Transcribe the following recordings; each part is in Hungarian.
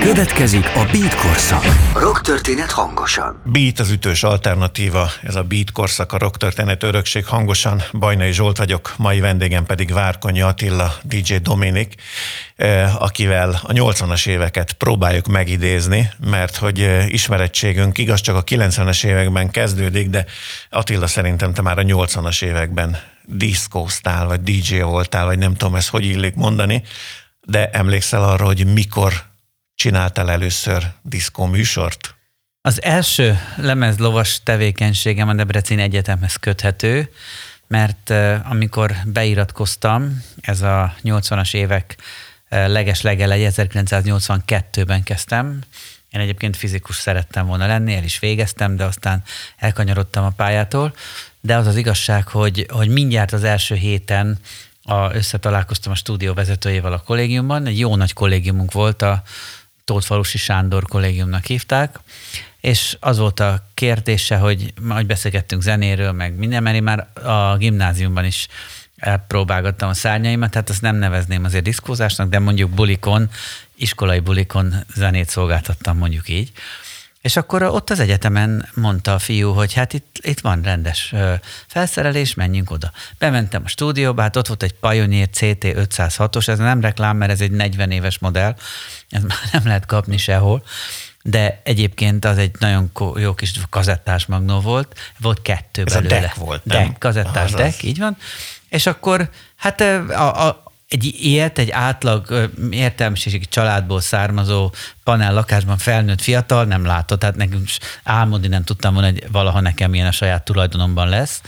Következik a Beat korszak. Rock történet hangosan. Beat az ütős alternatíva, ez a Beat korszak, a rock történet örökség hangosan. Bajnai Zsolt vagyok, mai vendégem pedig Várkonyi Attila, DJ Dominik, eh, akivel a 80-as éveket próbáljuk megidézni, mert hogy eh, ismerettségünk igaz csak a 90-es években kezdődik, de Attila szerintem te már a 80-as években diszkóztál, vagy DJ voltál, vagy nem tudom ezt hogy illik mondani, de emlékszel arra, hogy mikor csináltál először diszkó műsort? Az első lemezlovas tevékenységem a Debreceni Egyetemhez köthető, mert amikor beiratkoztam, ez a 80-as évek leges legeleje, 1982-ben kezdtem, én egyébként fizikus szerettem volna lenni, el is végeztem, de aztán elkanyarodtam a pályától. De az az igazság, hogy, hogy mindjárt az első héten a, összetalálkoztam a stúdió vezetőjével a kollégiumban. Egy jó nagy kollégiumunk volt, a Tótfalusi Sándor kollégiumnak hívták, és az volt a kérdése, hogy majd beszélgettünk zenéről, meg minden, mert én már a gimnáziumban is elpróbálgattam a szárnyaimat, tehát azt nem nevezném azért diszkózásnak, de mondjuk bulikon, iskolai bulikon zenét szolgáltattam mondjuk így. És akkor ott az egyetemen mondta a fiú, hogy hát itt, itt van rendes felszerelés, menjünk oda. Bementem a stúdióba, hát ott volt egy Pioneer CT 506-os, ez nem reklám, mert ez egy 40 éves modell, ez már nem lehet kapni sehol, de egyébként az egy nagyon jó kis kazettás magnó volt, volt kettő ez belőle. Ez a deck volt, nem? Deck, kazettás deck, így van. És akkor hát a, a, egy ilyet, egy átlag értelmiségi családból származó panel lakásban felnőtt fiatal nem látott, tehát nekünk álmodni nem tudtam volna, hogy valaha nekem ilyen a saját tulajdonomban lesz.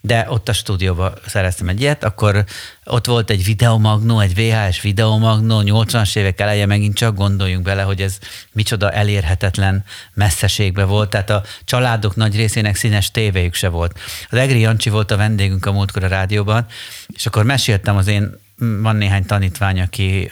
De ott a stúdióban szereztem egy ilyet, akkor ott volt egy videomagnó, egy VHS videomagnó, 80-as évek eleje megint csak gondoljunk bele, hogy ez micsoda elérhetetlen messzeségbe volt, tehát a családok nagy részének színes tévéjük se volt. Az Egri Jancsi volt a vendégünk a múltkor a rádióban, és akkor meséltem az én van néhány tanítvány, aki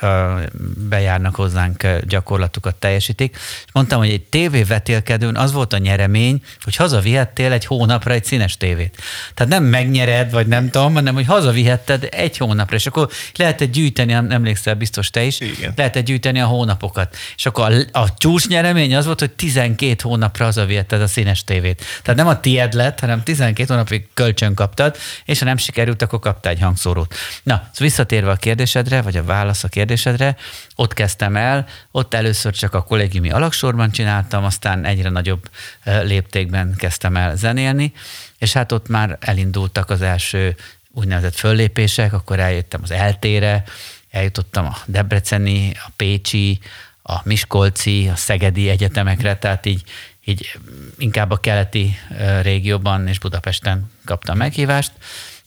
bejárnak hozzánk, gyakorlatukat teljesítik, és mondtam, hogy egy tévévetélkedőn az volt a nyeremény, hogy hazavihettél egy hónapra egy színes tévét. Tehát nem megnyered, vagy nem tudom, hanem hogy hazavihetted egy hónapra, és akkor lehetett gyűjteni, emlékszel biztos te is, Igen. lehetett gyűjteni a hónapokat. És akkor a, a csúcs nyeremény az volt, hogy 12 hónapra hazavihetted a színes tévét. Tehát nem a tied lett, hanem 12 hónapig kölcsön kaptad, és ha nem sikerült, akkor kaptál egy hangszórót. Na, szóval visszatérve a kérdésedre, vagy a válasz a kérdésedre, ott kezdtem el, ott először csak a kollégiumi alaksorban csináltam, aztán egyre nagyobb léptékben kezdtem el zenélni, és hát ott már elindultak az első úgynevezett föllépések, akkor eljöttem az eltére, eljutottam a Debreceni, a Pécsi, a Miskolci, a Szegedi egyetemekre, tehát így, így inkább a keleti régióban és Budapesten kaptam meghívást,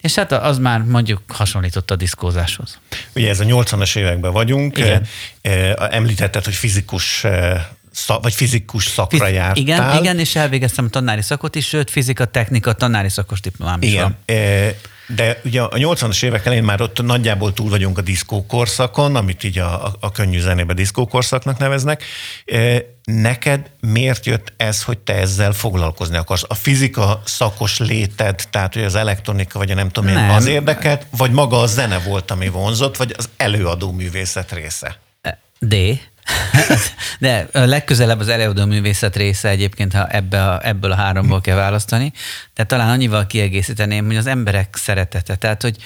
és hát az már mondjuk hasonlított a diszkózáshoz. Ugye ez a 80-as években vagyunk. Igen. Említetted, hogy fizikus szak, vagy fizikus szakra Fiz- jártál. Igen, igen, és elvégeztem a tanári szakot is, sőt, fizika, technika, tanári szakos diplomám is igen. van. De ugye a 80-as évek elején már ott nagyjából túl vagyunk a diszkókorszakon, amit így a, a, a könnyű zenébe diszkókorszaknak neveznek. Neked miért jött ez, hogy te ezzel foglalkozni akarsz? A fizika szakos léted, tehát hogy az elektronika, vagy a nem tudom én, nem. az érdekelt, vagy maga a zene volt, ami vonzott, vagy az előadó művészet része? D. De legközelebb az előadó művészet része egyébként, ha ebbe a, ebből a háromból kell választani, de talán annyival kiegészíteném, hogy az emberek szeretete. Tehát, hogy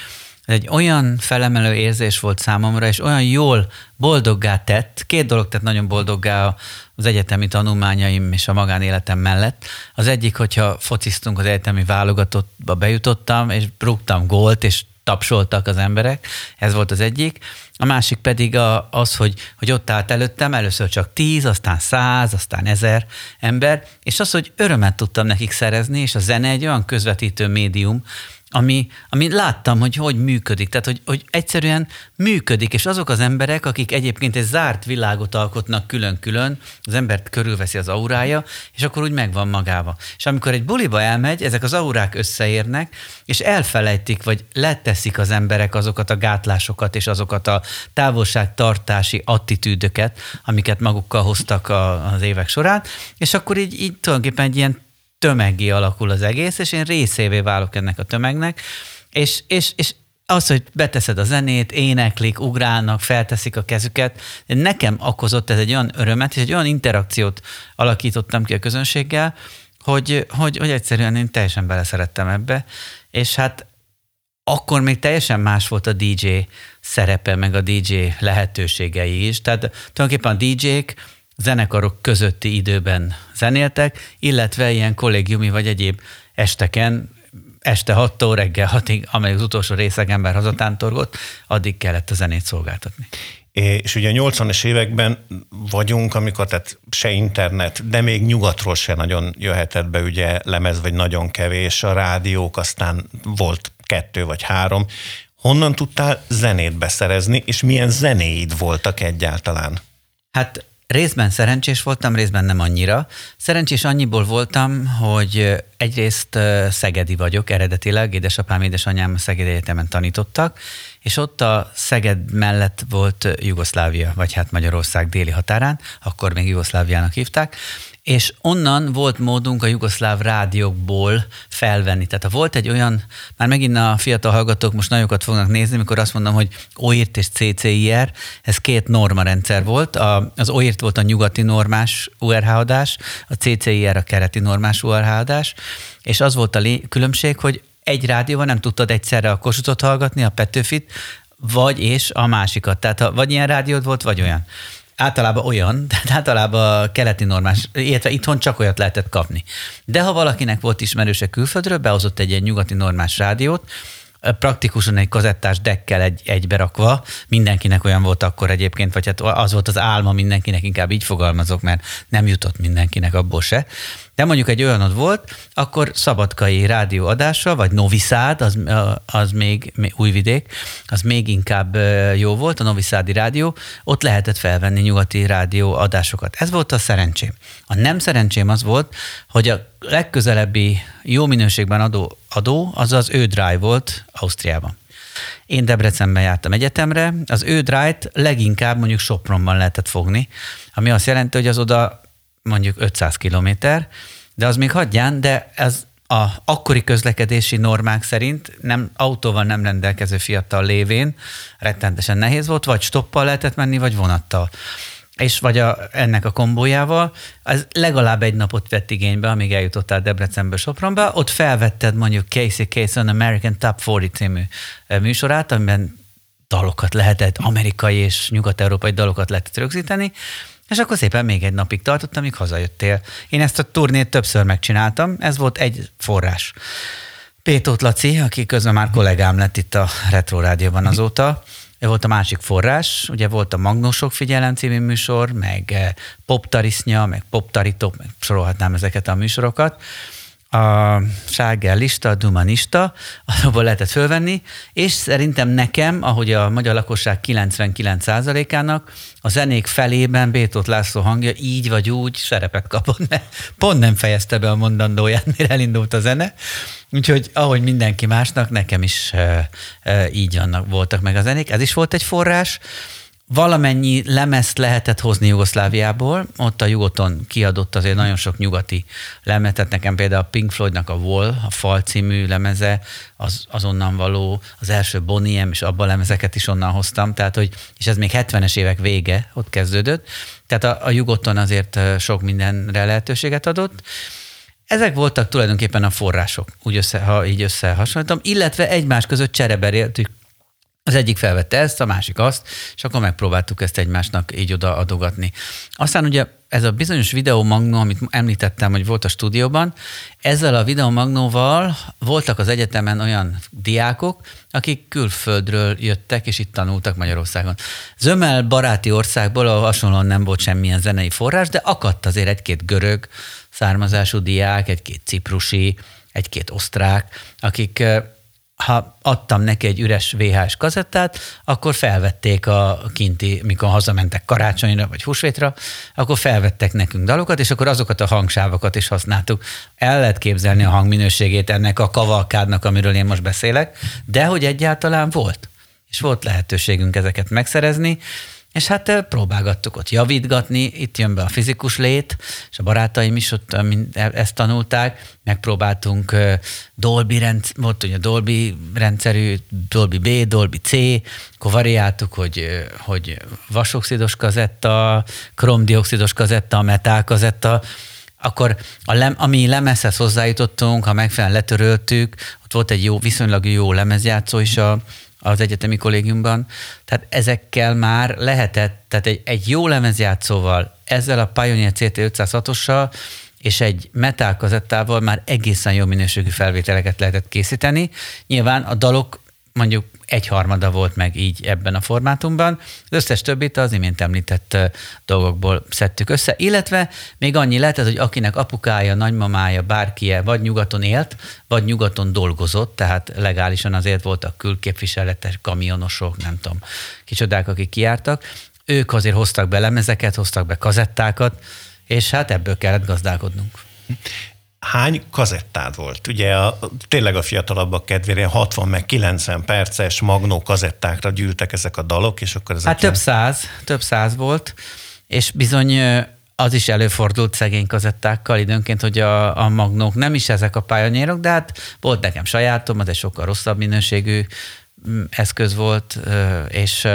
egy olyan felemelő érzés volt számomra, és olyan jól boldoggá tett, két dolog tett nagyon boldoggá az egyetemi tanulmányaim és a magánéletem mellett. Az egyik, hogyha fociztunk az egyetemi válogatottba bejutottam, és rúgtam gólt, és tapsoltak az emberek, ez volt az egyik. A másik pedig a, az, hogy, hogy ott állt előttem először csak tíz, aztán száz, aztán ezer ember, és az, hogy örömet tudtam nekik szerezni, és a zene egy olyan közvetítő médium, ami, ami láttam, hogy hogy működik. Tehát, hogy, hogy egyszerűen működik, és azok az emberek, akik egyébként egy zárt világot alkotnak külön-külön, az embert körülveszi az aurája, és akkor úgy megvan magába. És amikor egy buliba elmegy, ezek az aurák összeérnek, és elfelejtik, vagy leteszik az emberek azokat a gátlásokat, és azokat a távolságtartási attitűdöket, amiket magukkal hoztak a, az évek során, és akkor így, így tulajdonképpen egy ilyen tömegé alakul az egész, és én részévé válok ennek a tömegnek, és, és, és az, hogy beteszed a zenét, éneklik, ugrálnak, felteszik a kezüket, nekem okozott ez egy olyan örömet, és egy olyan interakciót alakítottam ki a közönséggel, hogy, hogy, hogy egyszerűen én teljesen beleszerettem ebbe, és hát akkor még teljesen más volt a DJ szerepe, meg a DJ lehetőségei is. Tehát tulajdonképpen a DJ-k zenekarok közötti időben zenéltek, illetve ilyen kollégiumi vagy egyéb esteken este 6-tól reggel 6-ig, amely az utolsó részeg ember hazatántorgott, addig kellett a zenét szolgáltatni. És ugye a 80-es években vagyunk, amikor tehát se internet, de még nyugatról se nagyon jöhetett be ugye lemez, vagy nagyon kevés, a rádiók, aztán volt kettő vagy három. Honnan tudtál zenét beszerezni, és milyen zenéid voltak egyáltalán? Hát Részben szerencsés voltam, részben nem annyira. Szerencsés annyiból voltam, hogy egyrészt szegedi vagyok eredetileg, édesapám, édesanyám Szegedi Egyetemen tanítottak, és ott a Szeged mellett volt Jugoszlávia, vagy hát Magyarország déli határán, akkor még Jugoszláviának hívták, és onnan volt módunk a jugoszláv rádiókból felvenni. Tehát ha volt egy olyan, már megint a fiatal hallgatók most nagyokat fognak nézni, mikor azt mondom, hogy OIRT és CCIR, ez két normarendszer volt. A, az OIRT volt a nyugati normás URH adás, a CCIR a kereti normás URH adás, és az volt a különbség, hogy egy rádióban nem tudtad egyszerre a Kosutot hallgatni, a Petőfit, vagy és a másikat. Tehát ha, vagy ilyen rádiód volt, vagy olyan általában olyan, tehát általában keleti normás, illetve itthon csak olyat lehetett kapni. De ha valakinek volt ismerőse külföldről, behozott egy ilyen nyugati normás rádiót, praktikusan egy kazettás dekkel egy, egyberakva, mindenkinek olyan volt akkor egyébként, vagy hát az volt az álma mindenkinek, inkább így fogalmazok, mert nem jutott mindenkinek abból se. De mondjuk egy olyanod volt, akkor szabadkai rádióadása, vagy Noviszád, az, az még, újvidék, az még inkább jó volt, a Noviszádi rádió, ott lehetett felvenni nyugati rádió adásokat. Ez volt a szerencsém. A nem szerencsém az volt, hogy a legközelebbi jó minőségben adó, adó az az Ödráj volt Ausztriában. Én Debrecenben jártam egyetemre, az Ödrájt leginkább mondjuk Sopronban lehetett fogni, ami azt jelenti, hogy az oda mondjuk 500 kilométer, de az még hagyján, de ez a akkori közlekedési normák szerint nem autóval nem rendelkező fiatal lévén rettentesen nehéz volt, vagy stoppal lehetett menni, vagy vonattal. És vagy a, ennek a kombójával, az legalább egy napot vett igénybe, amíg eljutottál Debrecenből Sopronba, ott felvetted mondjuk Casey Kasem American Top 40 című műsorát, amiben dalokat lehetett, amerikai és nyugat-európai dalokat lehetett rögzíteni, és akkor szépen még egy napig tartott, amíg hazajöttél. Én ezt a turnét többször megcsináltam, ez volt egy forrás. Pétót Laci, aki közben már kollégám lett itt a Retro Rádióban azóta, ő volt a másik forrás, ugye volt a Magnósok figyelem című műsor, meg eh, Poptarisznya, meg Poptaritok, meg sorolhatnám ezeket a műsorokat, a Ságer lista, Dumanista, abból lehetett fölvenni, és szerintem nekem, ahogy a magyar lakosság 99%-ának, a zenék felében Bétót László hangja így vagy úgy szerepet kapott, mert pont nem fejezte be a mondandóját, mire elindult a zene. Úgyhogy ahogy mindenki másnak, nekem is e, e, így annak voltak meg a zenék. Ez is volt egy forrás valamennyi lemezt lehetett hozni Jugoszláviából, ott a Jugoton kiadott azért nagyon sok nyugati lemetet, nekem például a Pink Floydnak a Wall, a Fal című lemeze, az, az való, az első Boniem, és abban lemezeket is onnan hoztam, tehát hogy, és ez még 70-es évek vége, ott kezdődött, tehát a, a Jugoton azért sok mindenre lehetőséget adott, ezek voltak tulajdonképpen a források, úgy össze, ha így összehasonlítom, illetve egymás között csereberéltük az egyik felvette ezt, a másik azt, és akkor megpróbáltuk ezt egymásnak így oda adogatni. Aztán ugye ez a bizonyos videomagnó, amit említettem, hogy volt a stúdióban, ezzel a videomagnóval voltak az egyetemen olyan diákok, akik külföldről jöttek, és itt tanultak Magyarországon. Zömel baráti országból, ahol hasonlóan nem volt semmilyen zenei forrás, de akadt azért egy-két görög származású diák, egy-két ciprusi, egy-két osztrák, akik ha adtam neki egy üres VHS kazettát, akkor felvették a kinti, mikor hazamentek karácsonyra vagy húsvétra, akkor felvettek nekünk dalokat, és akkor azokat a hangsávokat is használtuk. El lehet képzelni a hangminőségét ennek a kavalkádnak, amiről én most beszélek, de hogy egyáltalán volt. És volt lehetőségünk ezeket megszerezni, és hát próbálgattuk ott javítgatni, itt jön be a fizikus lét, és a barátaim is ott e, ezt tanulták, megpróbáltunk Dolby, rendsz, volt ugye Dolby rendszerű, Dolby B, Dolby C, akkor variáltuk, hogy, hogy vasoxidos kazetta, kromdioxidos kazetta, metál kazetta, akkor a lem, ami lemezhez hozzájutottunk, ha megfelelően letöröltük, ott volt egy jó, viszonylag jó lemezjátszó is a, az egyetemi kollégiumban. Tehát ezekkel már lehetett, tehát egy, egy jó lemezjátszóval, ezzel a Pioneer CT506-ossal és egy metal kazettával már egészen jó minőségű felvételeket lehetett készíteni. Nyilván a dalok mondjuk egyharmada volt meg így ebben a formátumban. Az összes többit az imént említett dolgokból szedtük össze, illetve még annyi lehetett, hogy akinek apukája, nagymamája, bárkie vagy nyugaton élt, vagy nyugaton dolgozott, tehát legálisan azért voltak külképviseletes kamionosok, nem tudom, kicsodák, akik kiártak, ők azért hoztak be lemezeket, hoztak be kazettákat, és hát ebből kellett gazdálkodnunk hány kazettád volt? Ugye a, tényleg a fiatalabbak kedvére 60 meg 90 perces magnó kazettákra gyűltek ezek a dalok, és akkor ezek Hát több száz, több száz volt, és bizony az is előfordult szegény kazettákkal időnként, hogy a, a magnók nem is ezek a pályanyérok, de hát volt nekem sajátom, az egy sokkal rosszabb minőségű mm, eszköz volt, és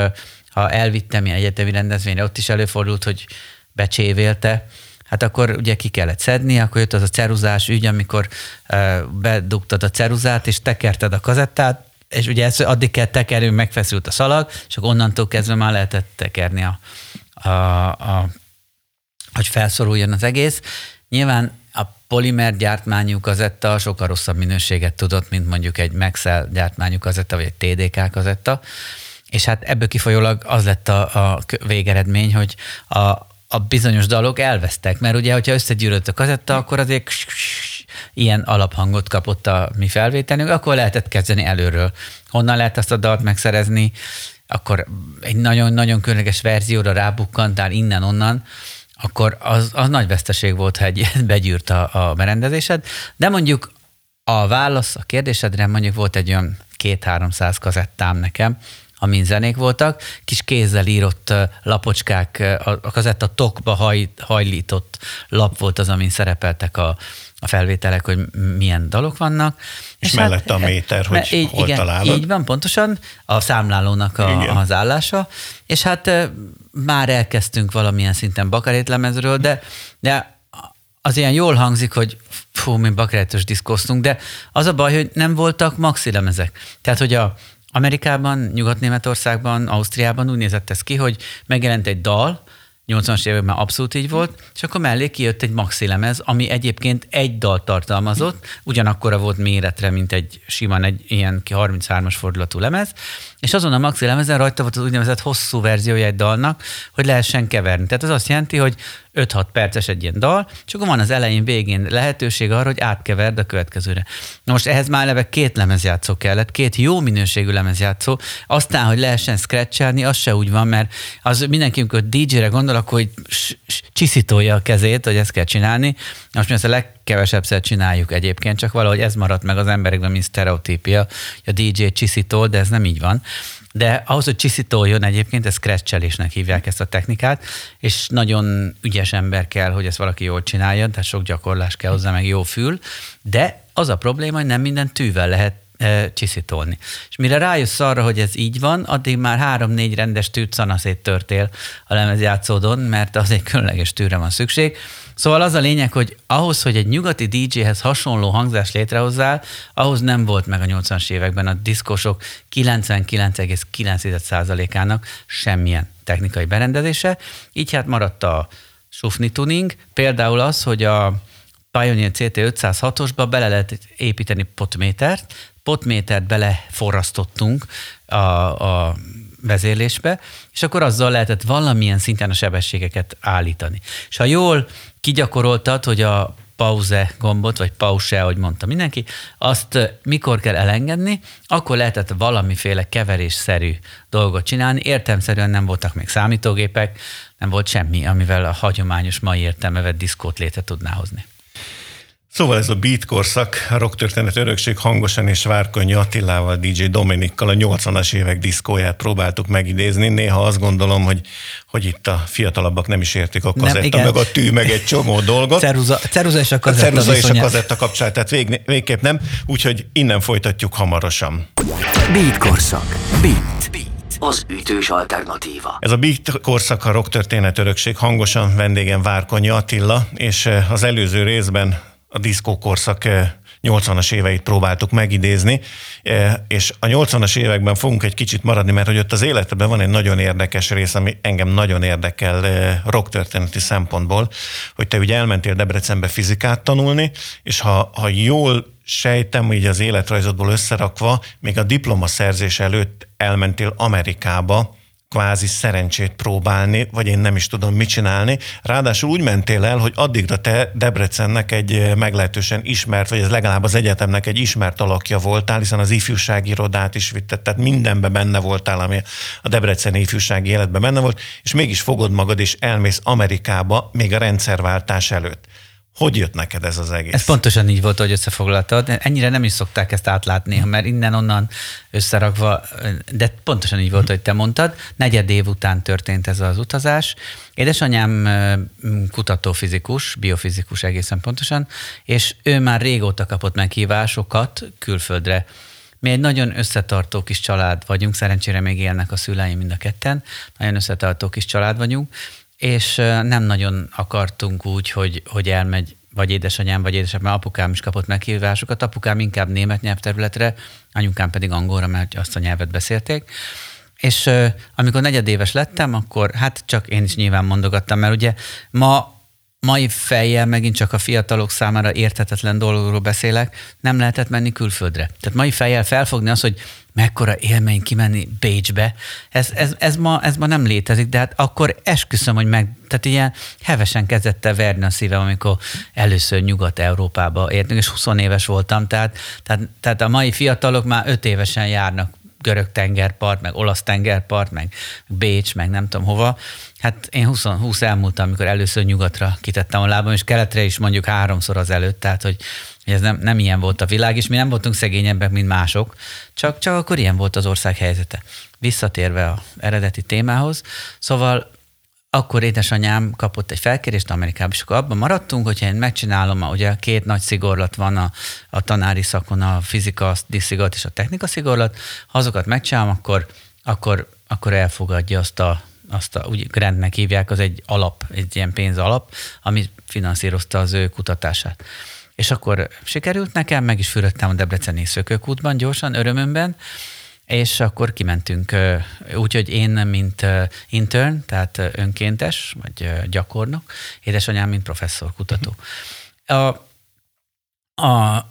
ha elvittem ilyen egyetemi rendezvényre, ott is előfordult, hogy becsévélte, hát akkor ugye ki kellett szedni, akkor jött az a ceruzás ügy, amikor bedugtad a ceruzát, és tekerted a kazettát, és ugye ezt addig kell tekerni, megfeszült a szalag, és akkor onnantól kezdve már lehetett tekerni, a, a, a, hogy felszoruljon az egész. Nyilván a polimer gyártmányú kazetta sokkal rosszabb minőséget tudott, mint mondjuk egy Maxell gyártmányú kazetta, vagy egy TDK kazetta, és hát ebből kifolyólag az lett a, a végeredmény, hogy a, a bizonyos dalok elvesztek, mert ugye, hogyha összegyűrött a kazetta, akkor azért ilyen alaphangot kapott a mi felvételünk, akkor lehetett kezdeni előről. Honnan lehet azt a dalt megszerezni, akkor egy nagyon-nagyon különleges verzióra rábukkantál innen-onnan, akkor az, az nagy veszteség volt, ha egy begyűrt a, a berendezésed. De mondjuk a válasz a kérdésedre mondjuk volt egy olyan két-háromszáz kazettám nekem, amin zenék voltak, kis kézzel írott lapocskák, a kazetta tokba haj, hajlított lap volt az, amin szerepeltek a, a felvételek, hogy milyen dalok vannak. És, és mellette hát, a méter, hogy így, hol igen, találod. Így van, pontosan a számlálónak a, az állása, és hát már elkezdtünk valamilyen szinten bakarétlemezről, de, de az ilyen jól hangzik, hogy fú, mi bakarétos diszkoztunk, de az a baj, hogy nem voltak maxi lemezek. Tehát, hogy a, Amerikában, Nyugat-Németországban, Ausztriában úgy nézett ez ki, hogy megjelent egy dal, 80-as években abszolút így volt, és akkor mellé kijött egy maxi lemez, ami egyébként egy dal tartalmazott, ugyanakkora volt méretre, mint egy simán egy ilyen 33-as fordulatú lemez, és azon a maxi lemezen rajta volt az úgynevezett hosszú verziója egy dalnak, hogy lehessen keverni. Tehát ez azt jelenti, hogy 5-6 perces egy ilyen dal, és akkor van az elején, végén lehetőség arra, hogy átkeverd a következőre. Na most ehhez már eleve két lemezjátszó kellett, két jó minőségű lemezjátszó, aztán, hogy lehessen scratchelni, az se úgy van, mert az mindenki, amikor DJ-re gondol, akkor hogy csiszítolja a kezét, hogy ezt kell csinálni. Most mi ezt a legkevesebbszer csináljuk egyébként, csak valahogy ez maradt meg az emberekben, mint sztereotípia, a DJ csiszítol, de ez nem így van. De ahhoz, hogy csiszítoljon egyébként, ez scratchelésnek hívják ezt a technikát, és nagyon ügyes ember kell, hogy ezt valaki jól csinálja, tehát sok gyakorlás kell hozzá, meg jó fül, de az a probléma, hogy nem minden tűvel lehet e, csiszítolni. És mire rájössz arra, hogy ez így van, addig már három-négy rendes tűt szanaszét törtél a lemezjátszódon, mert az egy különleges tűre van szükség, Szóval az a lényeg, hogy ahhoz, hogy egy nyugati DJ-hez hasonló hangzás létrehozzál, ahhoz nem volt meg a 80-as években a diszkosok 99,9%-ának semmilyen technikai berendezése, így hát maradt a sufni tuning, például az, hogy a Pioneer CT506-osba bele lehet építeni potmétert, potmétert beleforrasztottunk a, a vezérlésbe, és akkor azzal lehetett valamilyen szinten a sebességeket állítani. És ha jól kigyakoroltad, hogy a pauze gombot, vagy pause, ahogy mondta mindenki, azt mikor kell elengedni, akkor lehetett valamiféle keverésszerű dolgot csinálni. Értelmszerűen nem voltak még számítógépek, nem volt semmi, amivel a hagyományos mai értelme vett diszkót létre tudná hozni. Szóval ez a beat korszak, a rock történet örökség hangosan és Várkonyi Attilával, DJ Dominikkal a 80-as évek diszkóját próbáltuk megidézni. Néha azt gondolom, hogy, hogy itt a fiatalabbak nem is értik a kazetta, nem, meg a tű, meg egy csomó dolgot. Ceruza, ceruza és a kazetta. A ceruza és a kazetta kapcsolatát vég, végképp nem, úgyhogy innen folytatjuk hamarosan. Beat korszak. Beat. Beat az ütős alternatíva. Ez a Beat korszak a rock történet örökség hangosan vendégem Várkonyi Attila, és eh, az előző részben a diszkó korszak 80-as eh, éveit próbáltuk megidézni, eh, és a 80-as években fogunk egy kicsit maradni, mert hogy ott az életben van egy nagyon érdekes rész, ami engem nagyon érdekel rock történeti szempontból, hogy te ugye elmentél Debrecenbe fizikát tanulni, és ha, ha jól sejtem, így az életrajzodból összerakva, még a diplomaszerzés előtt elmentél Amerikába, kvázi szerencsét próbálni, vagy én nem is tudom mit csinálni. Ráadásul úgy mentél el, hogy addigra te Debrecennek egy eh, meglehetősen ismert, vagy ez legalább az egyetemnek egy ismert alakja voltál, hiszen az ifjúsági irodát is vitted, tehát mindenben benne voltál, ami a Debreceni ifjúsági életben benne volt, és mégis fogod magad és elmész Amerikába még a rendszerváltás előtt. Hogy jött neked ez az egész? Ez pontosan így volt, hogy összefoglaltad. Ennyire nem is szokták ezt átlátni, mert innen-onnan összerakva, de pontosan így volt, hogy te mondtad. Negyed év után történt ez az utazás. Édesanyám kutatófizikus, biofizikus egészen pontosan, és ő már régóta kapott meghívásokat külföldre. Mi egy nagyon összetartó kis család vagyunk, szerencsére még élnek a szüleim mind a ketten, nagyon összetartó kis család vagyunk, és nem nagyon akartunk úgy, hogy, hogy elmegy vagy édesanyám, vagy édesapám, mert apukám is kapott meghívásokat, apukám inkább német nyelvterületre, anyukám pedig angolra, mert azt a nyelvet beszélték. És amikor negyedéves lettem, akkor hát csak én is nyilván mondogattam, mert ugye ma mai fejjel megint csak a fiatalok számára érthetetlen dolgokról beszélek, nem lehetett menni külföldre. Tehát mai fejjel felfogni az, hogy mekkora élmény kimenni Bécsbe, ez, ez, ez, ma, ez ma nem létezik, de hát akkor esküszöm, hogy meg, tehát ilyen hevesen kezdette verni a szívem, amikor először Nyugat-Európába értünk, és 20 éves voltam, tehát, tehát, tehát a mai fiatalok már 5 évesen járnak görög tengerpart, meg olasz tengerpart, meg Bécs, meg nem tudom hova. Hát én 20, 20 elmúltam, amikor először nyugatra kitettem a lábam, és keletre is mondjuk háromszor az előtt, tehát hogy ez nem, nem ilyen volt a világ, és mi nem voltunk szegényebbek, mint mások, csak, csak akkor ilyen volt az ország helyzete. Visszatérve a eredeti témához, szóval akkor édesanyám kapott egy felkérést Amerikába, és akkor abban maradtunk, hogyha én megcsinálom, ugye két nagy szigorlat van a, a tanári szakon, a fizika szigorlat és a technika szigorlat, ha azokat megcsinálom, akkor, akkor, akkor elfogadja azt a, azt a, úgy grandnek hívják, az egy alap, egy ilyen pénzalap, ami finanszírozta az ő kutatását. És akkor sikerült nekem, meg is fürödtem a Debreceni szökőkútban gyorsan, örömömben, és akkor kimentünk, úgyhogy én, mint intern, tehát önkéntes, vagy gyakornok, édesanyám, mint professzor, kutató. A, a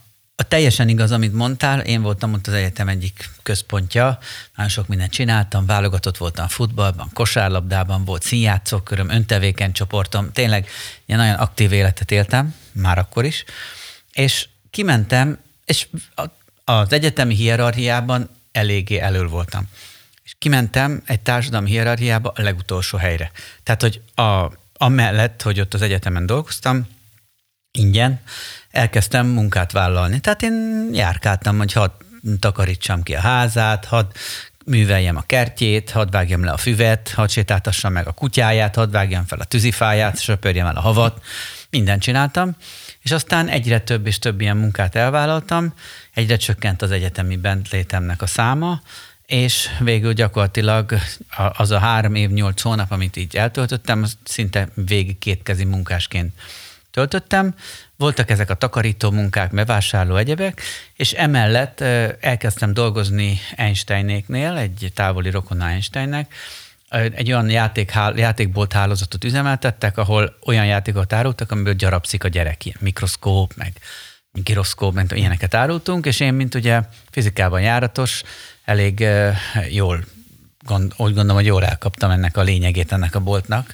teljesen igaz, amit mondtál, én voltam ott az egyetem egyik központja, nagyon sok mindent csináltam, válogatott voltam futballban, kosárlabdában, volt színjátszóköröm, öntevéken csoportom, tényleg ilyen nagyon aktív életet éltem, már akkor is, és kimentem, és az egyetemi hierarchiában eléggé elől voltam. És kimentem egy társadalmi hierarchiába a legutolsó helyre. Tehát, hogy a, amellett, hogy ott az egyetemen dolgoztam, ingyen, elkezdtem munkát vállalni. Tehát én járkáltam, hogy hadd takarítsam ki a házát, hadd műveljem a kertjét, hadd vágjam le a füvet, hadd sétáltassam meg a kutyáját, hadd vágjam fel a tűzifáját, söpörjem el a havat, mindent csináltam, és aztán egyre több és több ilyen munkát elvállaltam, egyre csökkent az egyetemi bentlétemnek a száma, és végül gyakorlatilag az a három év, nyolc hónap, amit így eltöltöttem, az szinte végig kétkezi munkásként töltöttem. Voltak ezek a takarító munkák, bevásárló egyebek, és emellett elkezdtem dolgozni Einsteinéknél, egy távoli rokona Einsteinnek, egy olyan játék, játékbolt hálózatot üzemeltettek, ahol olyan játékot árultak, amiből gyarapszik a gyerek, ilyen mikroszkóp, meg giroszkóp, meg ilyeneket árultunk, és én, mint ugye fizikában járatos, elég jól, gond, úgy gondolom, hogy jól elkaptam ennek a lényegét ennek a boltnak,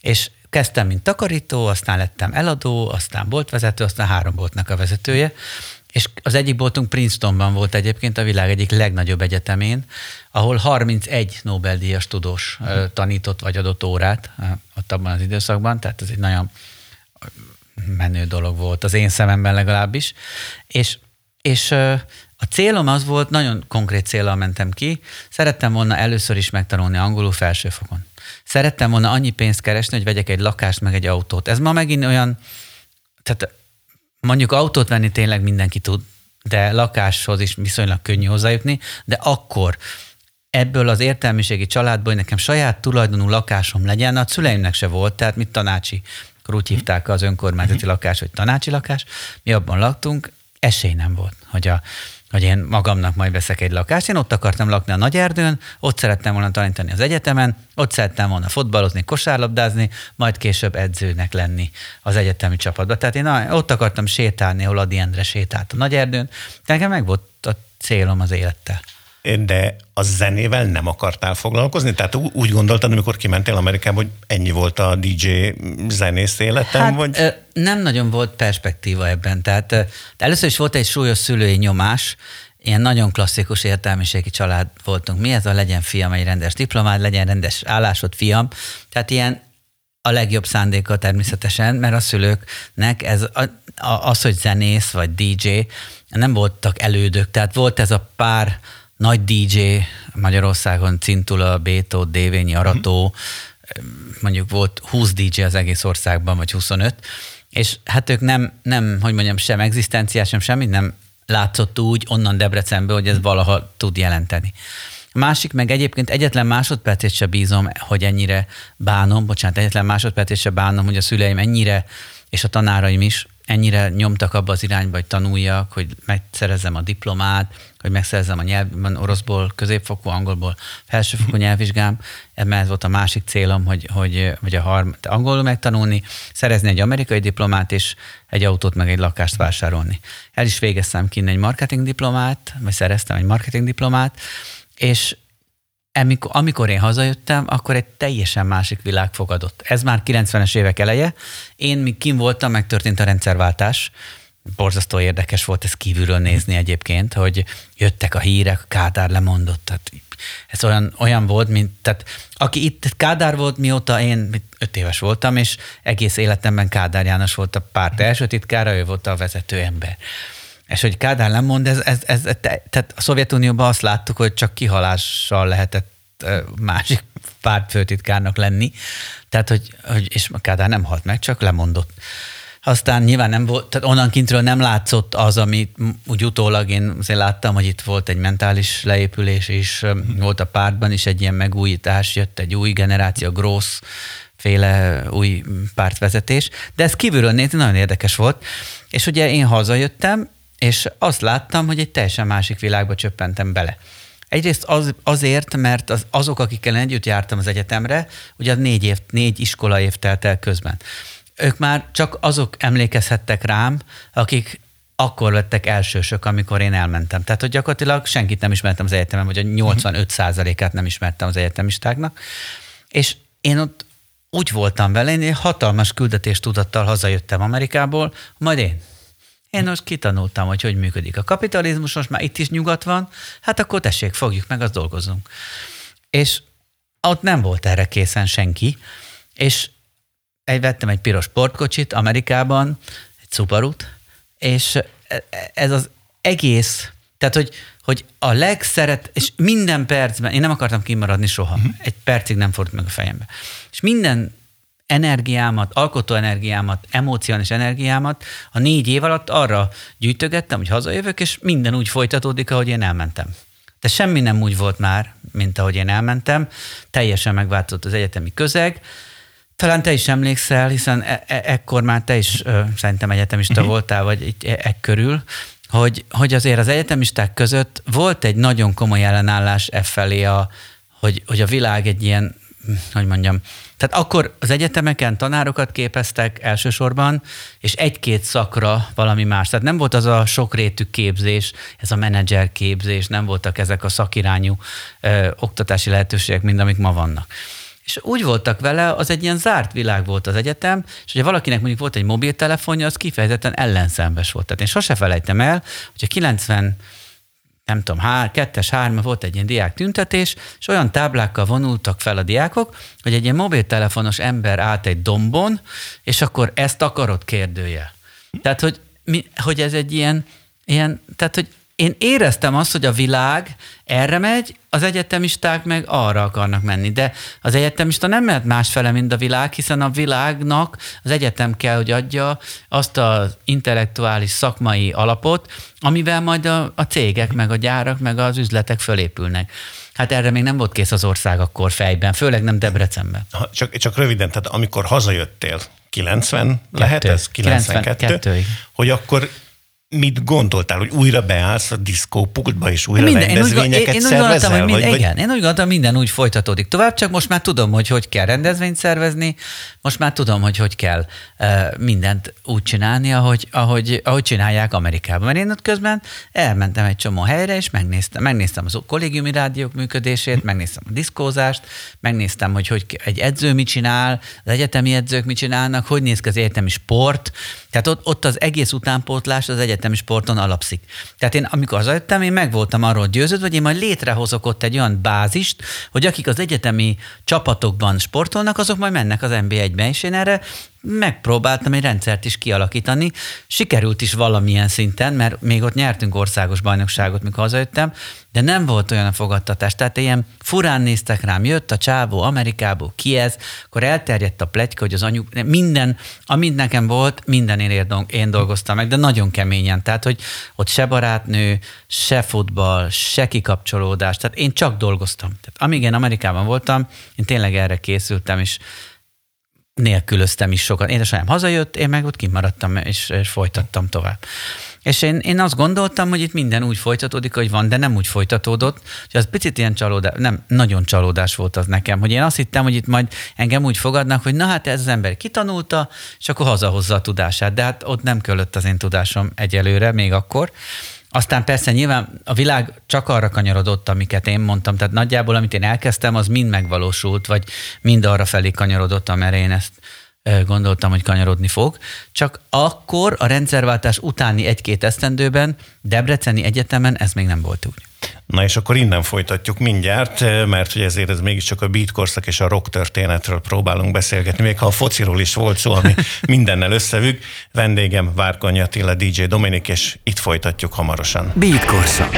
és kezdtem, mint takarító, aztán lettem eladó, aztán boltvezető, aztán három boltnak a vezetője, és az egyik boltunk Princetonban volt egyébként a világ egyik legnagyobb egyetemén, ahol 31 Nobel-díjas tudós tanított vagy adott órát ott abban az időszakban, tehát ez egy nagyon menő dolog volt, az én szememben legalábbis. És, és a célom az volt, nagyon konkrét célra mentem ki, szerettem volna először is megtanulni angolul felsőfokon. Szerettem volna annyi pénzt keresni, hogy vegyek egy lakást, meg egy autót. Ez ma megint olyan, tehát mondjuk autót venni tényleg mindenki tud, de lakáshoz is viszonylag könnyű hozzájutni, de akkor ebből az értelmiségi családból, hogy nekem saját tulajdonú lakásom legyen, a szüleimnek se volt, tehát mit tanácsi, akkor úgy hívták az önkormányzati lakás, hogy tanácsi lakás, mi abban laktunk, esély nem volt, hogy a hogy én magamnak majd veszek egy lakást. Én ott akartam lakni a nagy erdőn, ott szerettem volna tanítani az egyetemen, ott szerettem volna fotballozni, kosárlabdázni, majd később edzőnek lenni az egyetemi csapatban. Tehát én ott akartam sétálni, ahol Adi Endre sétált a nagy erdőn. Nekem meg volt a célom az élettel de a zenével nem akartál foglalkozni? Tehát úgy gondoltad, amikor kimentél Amerikába, hogy ennyi volt a DJ zenész életem? Hát, vagy? Nem nagyon volt perspektíva ebben. Tehát először is volt egy súlyos szülői nyomás, ilyen nagyon klasszikus értelmiségi család voltunk. Mi ez a legyen fiam egy rendes diplomád, legyen rendes állásod fiam. Tehát ilyen a legjobb szándéka természetesen, mert a szülőknek ez a, a, az, hogy zenész vagy DJ, nem voltak elődök. Tehát volt ez a pár nagy DJ Magyarországon, Cintula, Bétó, Dévényi, Arató, uh-huh. mondjuk volt 20 DJ az egész országban, vagy 25, és hát ők nem, nem hogy mondjam, sem egzisztenciás, sem semmit nem látszott úgy onnan Debrecenből, hogy ez valaha tud jelenteni. Másik meg egyébként egyetlen másodpercét se bízom, hogy ennyire bánom, bocsánat, egyetlen másodpercét se bánom, hogy a szüleim ennyire, és a tanáraim is ennyire nyomtak abba az irányba, hogy tanuljak, hogy megszerezzem a diplomát, hogy megszerezzem a nyelvben oroszból, középfokú, angolból felsőfokú nyelvvizsgám. Ez volt a másik célom, hogy, hogy vagy a harm, angolul megtanulni, szerezni egy amerikai diplomát, és egy autót, meg egy lakást vásárolni. El is végeztem kint egy marketing diplomát, vagy szereztem egy marketing diplomát, és amikor, amikor én hazajöttem, akkor egy teljesen másik világ fogadott. Ez már 90-es évek eleje. Én még kim voltam, megtörtént a rendszerváltás. Borzasztó érdekes volt ez kívülről nézni egyébként, hogy jöttek a hírek, Kádár lemondott. Tehát ez olyan, olyan volt, mint, tehát aki itt Kádár volt, mióta én öt éves voltam, és egész életemben Kádár János volt a párt első titkára, ő volt a vezető ember. És hogy Kádár lemond, ez, ez, ez, tehát a Szovjetunióban azt láttuk, hogy csak kihalással lehetett másik pártfőtitkárnak lenni. Tehát, hogy, hogy és Kádár nem halt meg, csak lemondott. Aztán nyilván nem volt, tehát onnan kintről nem látszott az, amit úgy utólag én azért láttam, hogy itt volt egy mentális leépülés is, volt a pártban is egy ilyen megújítás, jött egy új generáció, Gross féle új pártvezetés, de ez kívülről nézni nagyon érdekes volt, és ugye én hazajöttem, és azt láttam, hogy egy teljesen másik világba csöppentem bele. Egyrészt az, azért, mert az, azok, akikkel együtt jártam az egyetemre, ugye négy, év, négy iskola év telt el közben. Ők már csak azok emlékezhettek rám, akik akkor lettek elsősök, amikor én elmentem. Tehát, hogy gyakorlatilag senkit nem ismertem az egyetemen, vagy a 85%-át nem ismertem az egyetemistáknak. És én ott úgy voltam vele, én hatalmas küldetéstudattal hazajöttem Amerikából, majd én én most kitanultam, hogy hogy működik a kapitalizmus, most már itt is nyugat van, hát akkor tessék, fogjuk meg, azt dolgozunk. És ott nem volt erre készen senki, és egy vettem egy piros sportkocsit Amerikában, egy Subaru-t, és ez az egész, tehát hogy, hogy a legszeret, és minden percben, én nem akartam kimaradni soha, uh-huh. egy percig nem fordult meg a fejembe. És minden energiámat, alkotó energiámat, emocionális energiámat a négy év alatt arra gyűjtögettem, hogy hazajövök, és minden úgy folytatódik, ahogy én elmentem. De semmi nem úgy volt már, mint ahogy én elmentem. Teljesen megváltozott az egyetemi közeg. Talán te is emlékszel, hiszen e- e- ekkor már te is ö, szerintem egyetemista uh-huh. voltál, vagy egy e- e- körül, hogy, hogy azért az egyetemisták között volt egy nagyon komoly ellenállás e felé, a, hogy, hogy a világ egy ilyen, hogy mondjam, tehát akkor az egyetemeken tanárokat képeztek elsősorban, és egy-két szakra valami más. Tehát nem volt az a sokrétű képzés, ez a menedzser képzés, nem voltak ezek a szakirányú ö, oktatási lehetőségek, mint amik ma vannak. És úgy voltak vele, az egy ilyen zárt világ volt az egyetem, és hogyha valakinek mondjuk volt egy mobiltelefonja, az kifejezetten ellenszembes volt. Tehát én sose felejtem el, hogyha 90 nem tudom, hár, kettes, hárma volt egy ilyen diák tüntetés, és olyan táblákkal vonultak fel a diákok, hogy egy ilyen mobiltelefonos ember állt egy dombon, és akkor ezt akarod kérdője. Tehát, hogy, mi, hogy ez egy ilyen, ilyen, tehát, hogy én éreztem azt, hogy a világ erre megy, az egyetemisták meg arra akarnak menni. De az egyetemista nem mehet másfele, mint a világ, hiszen a világnak az egyetem kell, hogy adja azt az intellektuális szakmai alapot, amivel majd a, a cégek, meg a gyárak, meg az üzletek fölépülnek. Hát erre még nem volt kész az ország akkor fejben, főleg nem Debrecenben. Ha, csak, csak röviden, tehát amikor hazajöttél, 90 lehet ez? 92? 92 hogy akkor mit gondoltál, hogy újra beállsz a diszkópultba, és újra minden, rendezvényeket én úgy, én, én úgy gondoltam, hogy minden, vagy, igen, én úgy gondoltam, minden úgy folytatódik tovább, csak most már tudom, hogy hogy kell rendezvényt szervezni, most már tudom, hogy hogy kell uh, mindent úgy csinálni, ahogy, ahogy, ahogy csinálják Amerikában. Mert én ott közben elmentem egy csomó helyre, és megnéztem, megnéztem az kollégiumi rádiók működését, megnéztem a diszkózást, megnéztem, hogy, hogy egy edző mit csinál, az egyetemi edzők mit csinálnak, hogy néz ki az egyetemi sport, tehát ott, ott az egész utánpótlás az egyetemi sporton alapszik. Tehát én, amikor hazajöttem, én meg voltam arról győződve, hogy én majd létrehozok ott egy olyan bázist, hogy akik az egyetemi csapatokban sportolnak, azok majd mennek az NB1-be, és én erre megpróbáltam egy rendszert is kialakítani. Sikerült is valamilyen szinten, mert még ott nyertünk országos bajnokságot, mikor hazajöttem, de nem volt olyan a fogadtatás. Tehát ilyen furán néztek rám, jött a csávó Amerikából, ki ez, akkor elterjedt a pletyka, hogy az anyuk, minden, amit nekem volt, minden én, én dolgoztam meg, de nagyon keményen. Tehát, hogy ott se barátnő, se futball, se kikapcsolódás, tehát én csak dolgoztam. Tehát amíg én Amerikában voltam, én tényleg erre készültem, és nélkülöztem is sokat. Édesanyám hazajött, én meg ott kimaradtam, és, és folytattam tovább. És én, én azt gondoltam, hogy itt minden úgy folytatódik, hogy van, de nem úgy folytatódott, hogy az picit ilyen csalódás, nem, nagyon csalódás volt az nekem, hogy én azt hittem, hogy itt majd engem úgy fogadnak, hogy na hát ez az ember kitanulta, és akkor hazahozza a tudását, de hát ott nem kellett az én tudásom egyelőre, még akkor. Aztán persze nyilván a világ csak arra kanyarodott, amiket én mondtam, tehát nagyjából amit én elkezdtem, az mind megvalósult, vagy mind arra felé kanyarodott, amerre én ezt gondoltam, hogy kanyarodni fog. Csak akkor a rendszerváltás utáni egy-két esztendőben Debreceni Egyetemen ez még nem volt úgy. Na és akkor innen folytatjuk mindjárt, mert hogy ezért ez mégiscsak a beat korszak és a rock történetről próbálunk beszélgetni, még ha a fociról is volt szó, ami mindennel összefügg. Vendégem Várkonyi Attila, DJ Dominik, és itt folytatjuk hamarosan. Beat korszak.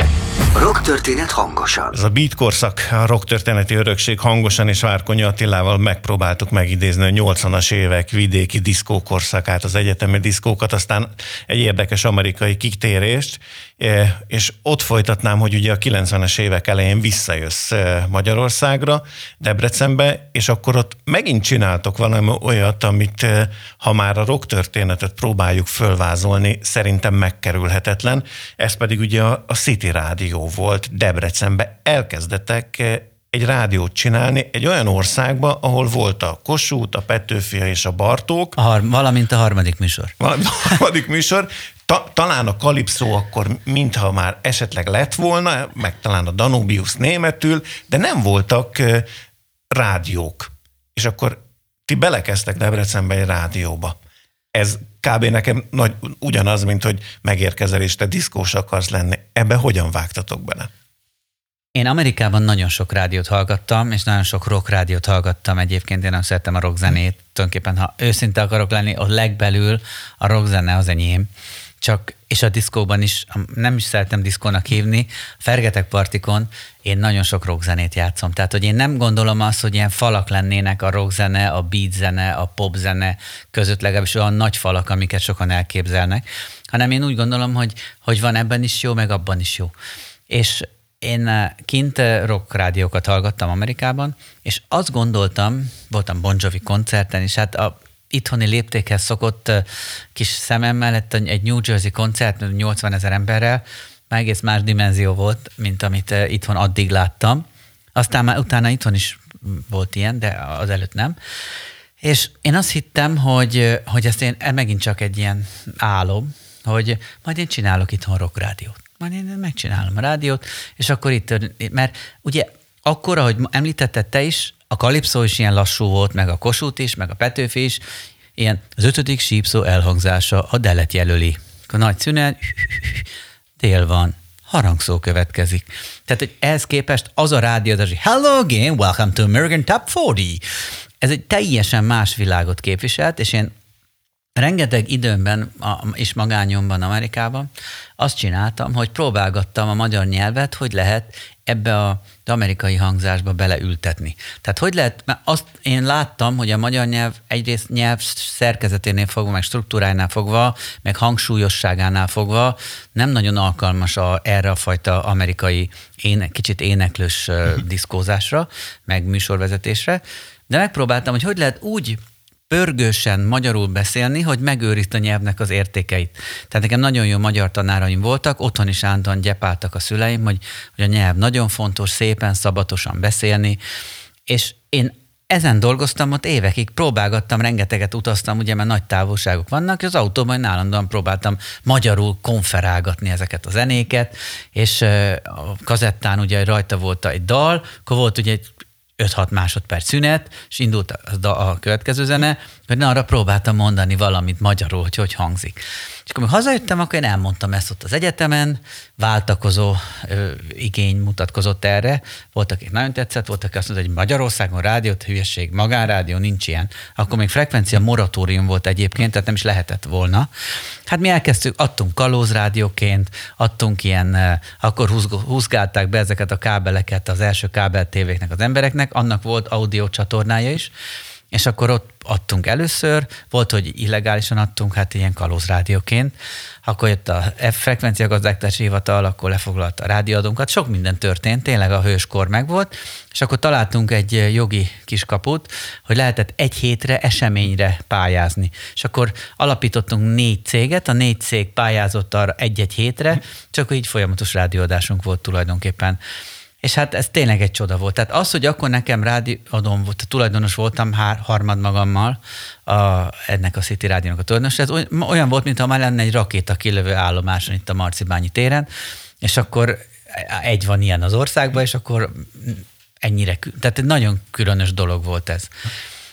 Rock történet hangosan. Ez a beat korszak, a rock történeti örökség hangosan és Várkonyi Attilával megpróbáltuk megidézni a 80-as évek vidéki diszkókorszakát, az egyetemi diszkókat, aztán egy érdekes amerikai kiktérést, és ott folytatnám, hogy ugye a 90-es évek elején visszajössz Magyarországra, Debrecenbe, és akkor ott megint csináltok valami olyat, amit ha már a rock történetet próbáljuk fölvázolni, szerintem megkerülhetetlen. Ez pedig ugye a City Rádió volt Debrecenbe. Elkezdetek egy rádiót csinálni egy olyan országba, ahol volt a Kossuth, a Petőfia és a Bartók. A har- valamint a harmadik műsor. Valamint a harmadik műsor, Ta, talán a kalipszó akkor mintha már esetleg lett volna, meg talán a Danubius németül, de nem voltak rádiók. És akkor ti belekezdtek Debrecenbe egy rádióba. Ez kb. nekem nagy, ugyanaz, mint hogy megérkezel és te diszkós akarsz lenni. Ebbe hogyan vágtatok bele? Én Amerikában nagyon sok rádiót hallgattam, és nagyon sok rock rádiót hallgattam. Egyébként én nem szeretem a rock zenét. Tulajdonképpen, ha őszinte akarok lenni, a legbelül a rock zene az enyém csak, és a diszkóban is, nem is szeretem diszkónak hívni, Fergetek Partikon én nagyon sok rockzenét játszom. Tehát, hogy én nem gondolom azt, hogy ilyen falak lennének a rockzene, a beat zene, a popzene között, legalábbis olyan nagy falak, amiket sokan elképzelnek, hanem én úgy gondolom, hogy, hogy van ebben is jó, meg abban is jó. És én eh, kint eh, rock rádiókat hallgattam Amerikában, és azt gondoltam, voltam Bon Jovi koncerten, és hát a itthoni léptékhez szokott kis szemem mellett egy New Jersey koncert 80 ezer emberrel, már egész más dimenzió volt, mint amit itthon addig láttam. Aztán már utána itthon is volt ilyen, de az előtt nem. És én azt hittem, hogy, hogy ezt én e megint csak egy ilyen álom, hogy majd én csinálok itthon rock rádiót. Majd én megcsinálom a rádiót, és akkor itt, mert ugye akkor, ahogy említetted te is, a kalipszó is ilyen lassú volt, meg a kosút is, meg a petőfi is, ilyen az ötödik sípszó elhangzása a delet jelöli. A nagy szünet, dél van, harangszó következik. Tehát, hogy ehhez képest az a rádióadás, hogy Hello again, welcome to American Top 40. Ez egy teljesen más világot képviselt, és én rengeteg időmben és magányomban Amerikában azt csináltam, hogy próbálgattam a magyar nyelvet, hogy lehet ebbe a az amerikai hangzásba beleültetni. Tehát hogy lehet, mert azt én láttam, hogy a magyar nyelv egyrészt nyelv szerkezeténél fogva, meg struktúrájánál fogva, meg hangsúlyosságánál fogva nem nagyon alkalmas a, erre a fajta amerikai éne, kicsit éneklős diszkózásra, meg műsorvezetésre, de megpróbáltam, hogy hogy lehet úgy pörgősen magyarul beszélni, hogy megőrizd a nyelvnek az értékeit. Tehát nekem nagyon jó magyar tanáraim voltak, otthon is állandóan gyepáltak a szüleim, hogy, hogy a nyelv nagyon fontos, szépen, szabatosan beszélni, és én ezen dolgoztam ott évekig, próbálgattam, rengeteget utaztam, ugye, mert nagy távolságok vannak, és az autóban állandóan próbáltam magyarul konferálgatni ezeket a zenéket, és a kazettán ugye rajta volt egy dal, akkor volt ugye egy 5-6 másodperc szünet, és indult a, a következő zene, hogy na, arra próbáltam mondani valamit magyarul, hogy hogy hangzik. És akkor hazajöttem, akkor én elmondtam ezt ott az egyetemen, váltakozó ö, igény mutatkozott erre. Voltak, akik nagyon tetszett, voltak, akik azt mondták, hogy Magyarországon rádiót, hülyeség, magánrádió nincs ilyen. Akkor még frekvencia moratórium volt egyébként, tehát nem is lehetett volna. Hát mi elkezdtük, adtunk kalózrádióként, adtunk ilyen, akkor húzgálták be ezeket a kábeleket az első kábel tévéknek az embereknek, annak volt audio csatornája is, és akkor ott adtunk először, volt, hogy illegálisan adtunk, hát ilyen kalózrádióként, akkor jött a frekvencia gazdáltási hivatal, akkor lefoglalta a rádióadónkat, sok minden történt, tényleg a hőskor megvolt, és akkor találtunk egy jogi kiskaput, hogy lehetett egy hétre eseményre pályázni. És akkor alapítottunk négy céget, a négy cég pályázott arra egy-egy hétre, csak így folyamatos rádióadásunk volt tulajdonképpen. És hát ez tényleg egy csoda volt. Tehát az, hogy akkor nekem rádióadom volt, tulajdonos voltam hár, harmad magammal a, ennek a City Rádiónak a tulajdonos, ez olyan volt, mintha már lenne egy rakéta kilövő állomáson itt a Marcibányi téren, és akkor egy van ilyen az országban, és akkor ennyire, tehát egy nagyon különös dolog volt ez.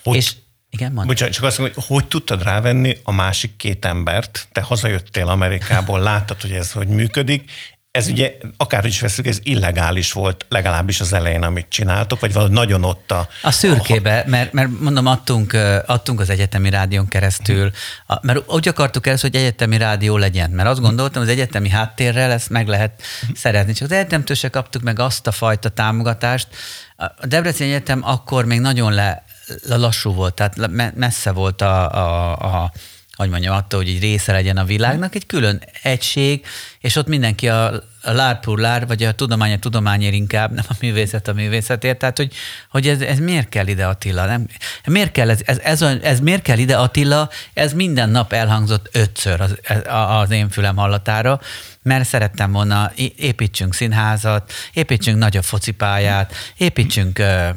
Hogy, és igen, mondj. Bocsánat, csak azt mondom, hogy hogy tudtad rávenni a másik két embert, te hazajöttél Amerikából, láttad, hogy ez hogy működik, ez ugye, akár is veszük, ez illegális volt legalábbis az elején, amit csináltok, vagy valahogy nagyon ott a... A szürkébe, a... mert, mert mondom, adtunk, adtunk az egyetemi rádión keresztül, a, mert úgy akartuk ezt, hogy egyetemi rádió legyen, mert azt gondoltam, az egyetemi háttérrel ezt meg lehet szeretni, csak az egyetemtől se kaptuk meg azt a fajta támogatást. A Debrecen Egyetem akkor még nagyon le, lassú volt, tehát messze volt a, a, a hogy mondjam, attól, hogy egy része legyen a világnak, egy külön egység, és ott mindenki a, a lár lár, vagy a tudomány a tudományért inkább, nem a művészet a művészetért. Tehát, hogy, hogy ez, ez miért kell ide Attila? Nem? Miért kell ez, ez, ez, ez, miért kell ide Attila? Ez minden nap elhangzott ötször az, az én fülem hallatára, mert szerettem volna, építsünk színházat, építsünk nagyobb focipályát, építsünk uh,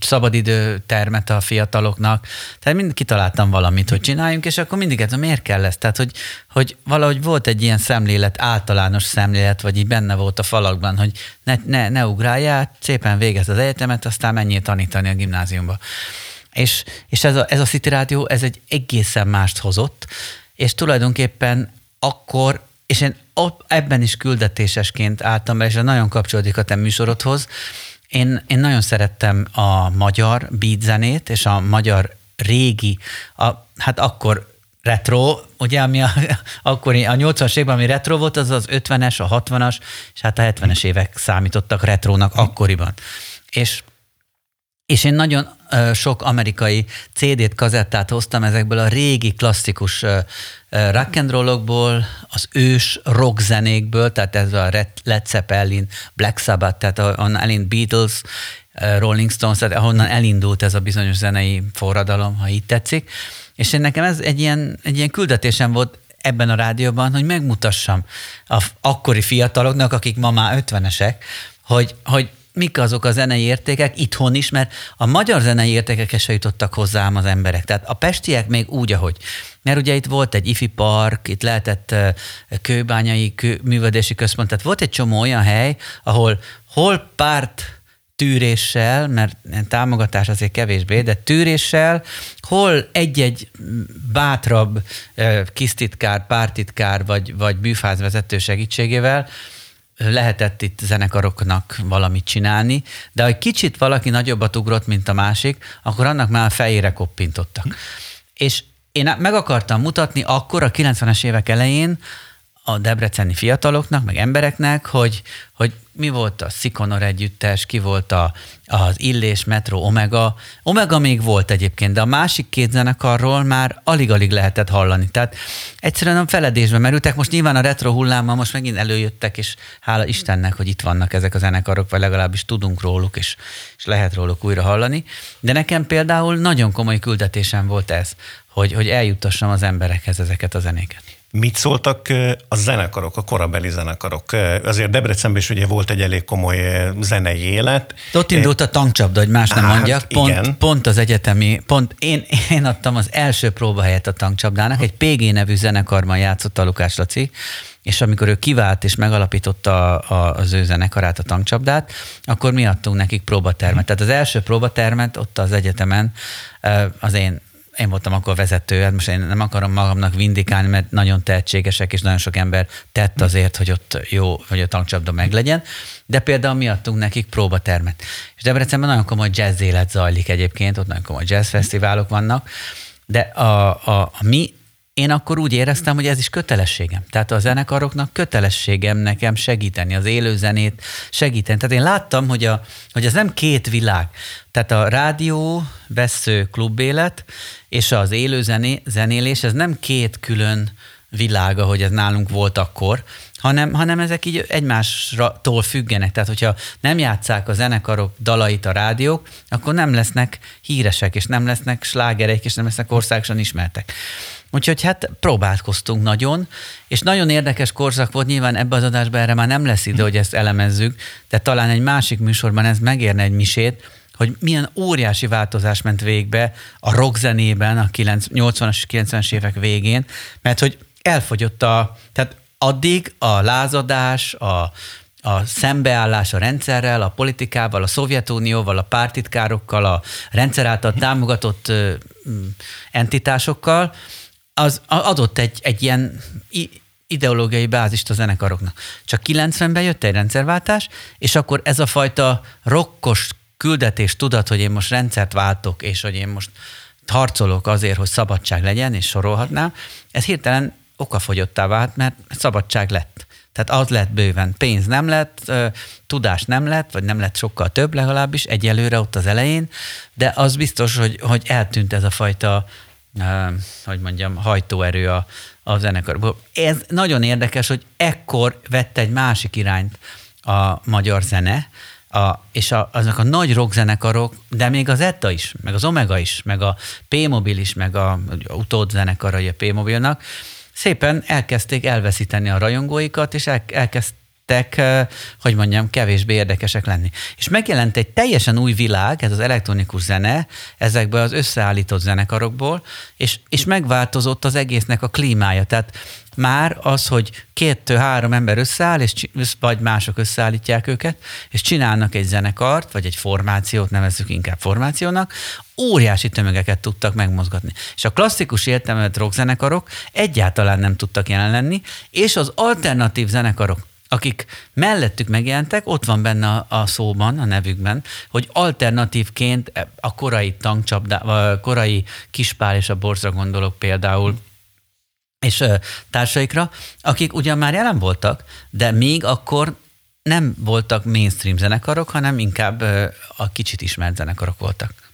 szabadidőtermet a fiataloknak. Tehát mind kitaláltam valamit, hogy csináljunk, és akkor mindig ez, miért kell ez? Tehát, hogy, hogy valahogy volt egy ilyen szemlélet, általános szemlélet, vagy így benne volt a falakban, hogy ne, ne, ne ugráljál, szépen végez az egyetemet, aztán menjél tanítani a gimnáziumba. És, és ez, a, ez a City Rádió, ez egy egészen mást hozott, és tulajdonképpen akkor, és én ebben is küldetésesként álltam be, és nagyon kapcsolódik a te műsorodhoz, én, én nagyon szerettem a magyar beat zenét, és a magyar régi, a, hát akkor retro, ugye, ami a, akkor a 80-as években, ami retro volt, az az 50-es, a 60-as, és hát a 70-es évek számítottak retrónak akkoriban. És és én nagyon uh, sok amerikai CD-t, kazettát hoztam ezekből a régi klasszikus uh, rock and rollokból, az ős rock zenékből, tehát ez a Led Zeppelin, Black Sabbath, tehát onnan elindult Beatles, Rolling Stones, tehát ahonnan elindult ez a bizonyos zenei forradalom, ha így tetszik. És én nekem ez egy ilyen, egy ilyen küldetésem volt ebben a rádióban, hogy megmutassam a akkori fiataloknak, akik ma már ötvenesek, hogy, hogy mik azok a zenei értékek itthon is, mert a magyar zenei értékek se jutottak hozzám az emberek. Tehát a pestiek még úgy, ahogy. Mert ugye itt volt egy ifi park, itt lehetett kőbányai kő, művelési központ, tehát volt egy csomó olyan hely, ahol hol párt tűréssel, mert támogatás azért kevésbé, de tűréssel, hol egy-egy bátrabb kisztitkár, pártitkár vagy, vagy bűfázvezető segítségével lehetett itt zenekaroknak valamit csinálni, de ha egy kicsit valaki nagyobbat ugrott, mint a másik, akkor annak már a fejére koppintottak. És én meg akartam mutatni akkor a 90-es évek elején a debreceni fiataloknak, meg embereknek, hogy, hogy mi volt a Szikonor együttes, ki volt a, az Illés, Metro, Omega. Omega még volt egyébként, de a másik két zenekarról már alig-alig lehetett hallani. Tehát egyszerűen a feledésbe merültek. Most nyilván a retro hullámmal most megint előjöttek, és hála Istennek, hogy itt vannak ezek a zenekarok, vagy legalábbis tudunk róluk, és, és lehet róluk újra hallani. De nekem például nagyon komoly küldetésem volt ez, hogy, hogy eljuttassam az emberekhez ezeket a zenéket. Mit szóltak a zenekarok, a korabeli zenekarok? Azért Debrecenben is ugye volt egy elég komoly zenei élet. Ott indult a tankcsapda, hogy más nem hát, mondjak. Pont, igen. pont az egyetemi, pont én, én adtam az első próbahelyet a tankcsapdának, egy PG nevű zenekarban játszott a Lukás Laci, és amikor ő kivált és megalapította a, az ő zenekarát, a tankcsapdát, akkor mi adtunk nekik próbatermet. Tehát az első próbatermet ott az egyetemen az én én voltam akkor vezető, hát most én nem akarom magamnak vindikálni, mert nagyon tehetségesek, és nagyon sok ember tett azért, hogy ott jó, hogy a tankcsapda meglegyen, de például mi adtunk nekik próbatermet. És Debrecenben nagyon komoly jazz élet zajlik egyébként, ott nagyon komoly jazz fesztiválok vannak, de a, a, a mi én akkor úgy éreztem, hogy ez is kötelességem. Tehát a zenekaroknak kötelességem nekem segíteni az élőzenét, segíteni. Tehát én láttam, hogy, a, hogy ez nem két világ. Tehát a rádió, vesző klubélet és az élő zené, zenélés, ez nem két külön világ, ahogy ez nálunk volt akkor, hanem, hanem ezek így egymástól függenek. Tehát, hogyha nem játszák a zenekarok dalait a rádiók, akkor nem lesznek híresek, és nem lesznek slágerek, és nem lesznek országosan ismertek. Úgyhogy hát próbálkoztunk nagyon, és nagyon érdekes korszak volt, nyilván ebbe az adásban erre már nem lesz idő, hogy ezt elemezzük, de talán egy másik műsorban ez megérne egy misét, hogy milyen óriási változás ment végbe a rockzenében a 80-as, 90-es évek végén, mert hogy elfogyott a, tehát addig a lázadás, a, a szembeállás a rendszerrel, a politikával, a Szovjetunióval, a pártitkárokkal, a rendszer által támogatott entitásokkal, az adott egy, egy ilyen ideológiai bázist a zenekaroknak. Csak 90-ben jött egy rendszerváltás, és akkor ez a fajta rokkos küldetés tudat, hogy én most rendszert váltok, és hogy én most harcolok azért, hogy szabadság legyen, és sorolhatnám, ez hirtelen okafogyottá vált, mert szabadság lett. Tehát az lett bőven. Pénz nem lett, tudás nem lett, vagy nem lett sokkal több legalábbis, egyelőre ott az elején, de az biztos, hogy, hogy eltűnt ez a fajta, hogy mondjam, hajtóerő a, a zenekarból. Ez nagyon érdekes, hogy ekkor vett egy másik irányt a magyar zene, a, és a, azok a nagy rockzenekarok, de még az ETA is, meg az Omega is, meg a P-Mobil is, meg a, a utód zenekarai a P-Mobilnak, szépen elkezdték elveszíteni a rajongóikat, és el, elkezdtek, hogy mondjam, kevésbé érdekesek lenni. És megjelent egy teljesen új világ, ez az elektronikus zene, ezekből az összeállított zenekarokból, és, és megváltozott az egésznek a klímája. Tehát már az, hogy két-három ember összeáll, és, vagy mások összeállítják őket, és csinálnak egy zenekart, vagy egy formációt, nevezzük inkább formációnak, óriási tömegeket tudtak megmozgatni. És a klasszikus értelmet rockzenekarok egyáltalán nem tudtak jelen lenni, és az alternatív zenekarok, akik mellettük megjelentek, ott van benne a, szóban, a nevükben, hogy alternatívként a korai tankcsapda, a korai kispál és a borzra gondolok például, és társaikra, akik ugyan már jelen voltak, de még akkor nem voltak mainstream zenekarok, hanem inkább a kicsit ismert zenekarok voltak.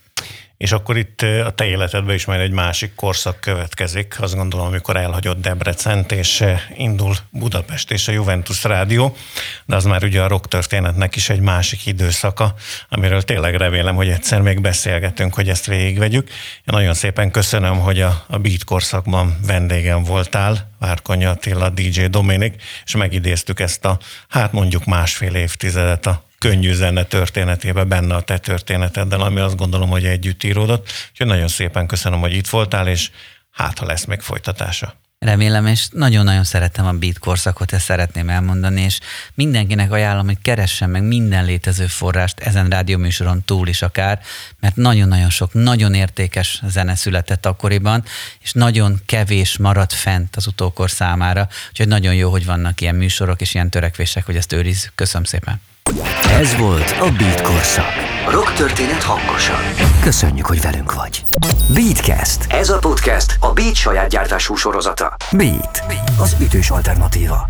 És akkor itt a te életedben is majd egy másik korszak következik, azt gondolom, amikor elhagyott Debrecent, és indul Budapest és a Juventus Rádió, de az már ugye a rock történetnek is egy másik időszaka, amiről tényleg remélem, hogy egyszer még beszélgetünk, hogy ezt végigvegyük. Én nagyon szépen köszönöm, hogy a, a Beat korszakban vendégem voltál, Várkonya Attila, DJ Dominik, és megidéztük ezt a, hát mondjuk másfél évtizedet a könnyű zene történetében benne a te történeteddel, ami azt gondolom, hogy együtt íródott. Úgyhogy nagyon szépen köszönöm, hogy itt voltál, és hát ha lesz még folytatása. Remélem, és nagyon-nagyon szeretem a beat korszakot, ezt szeretném elmondani, és mindenkinek ajánlom, hogy keressen meg minden létező forrást ezen rádióműsoron túl is akár, mert nagyon-nagyon sok, nagyon értékes zene született akkoriban, és nagyon kevés maradt fent az utókor számára, úgyhogy nagyon jó, hogy vannak ilyen műsorok és ilyen törekvések, hogy ezt őrizzük. Köszönöm szépen! Ez volt a Beat Korszak. Rock történet hangosan. Köszönjük, hogy velünk vagy. Beatcast. Ez a podcast a Beat saját gyártású sorozata. Beat. Az ütős alternatíva.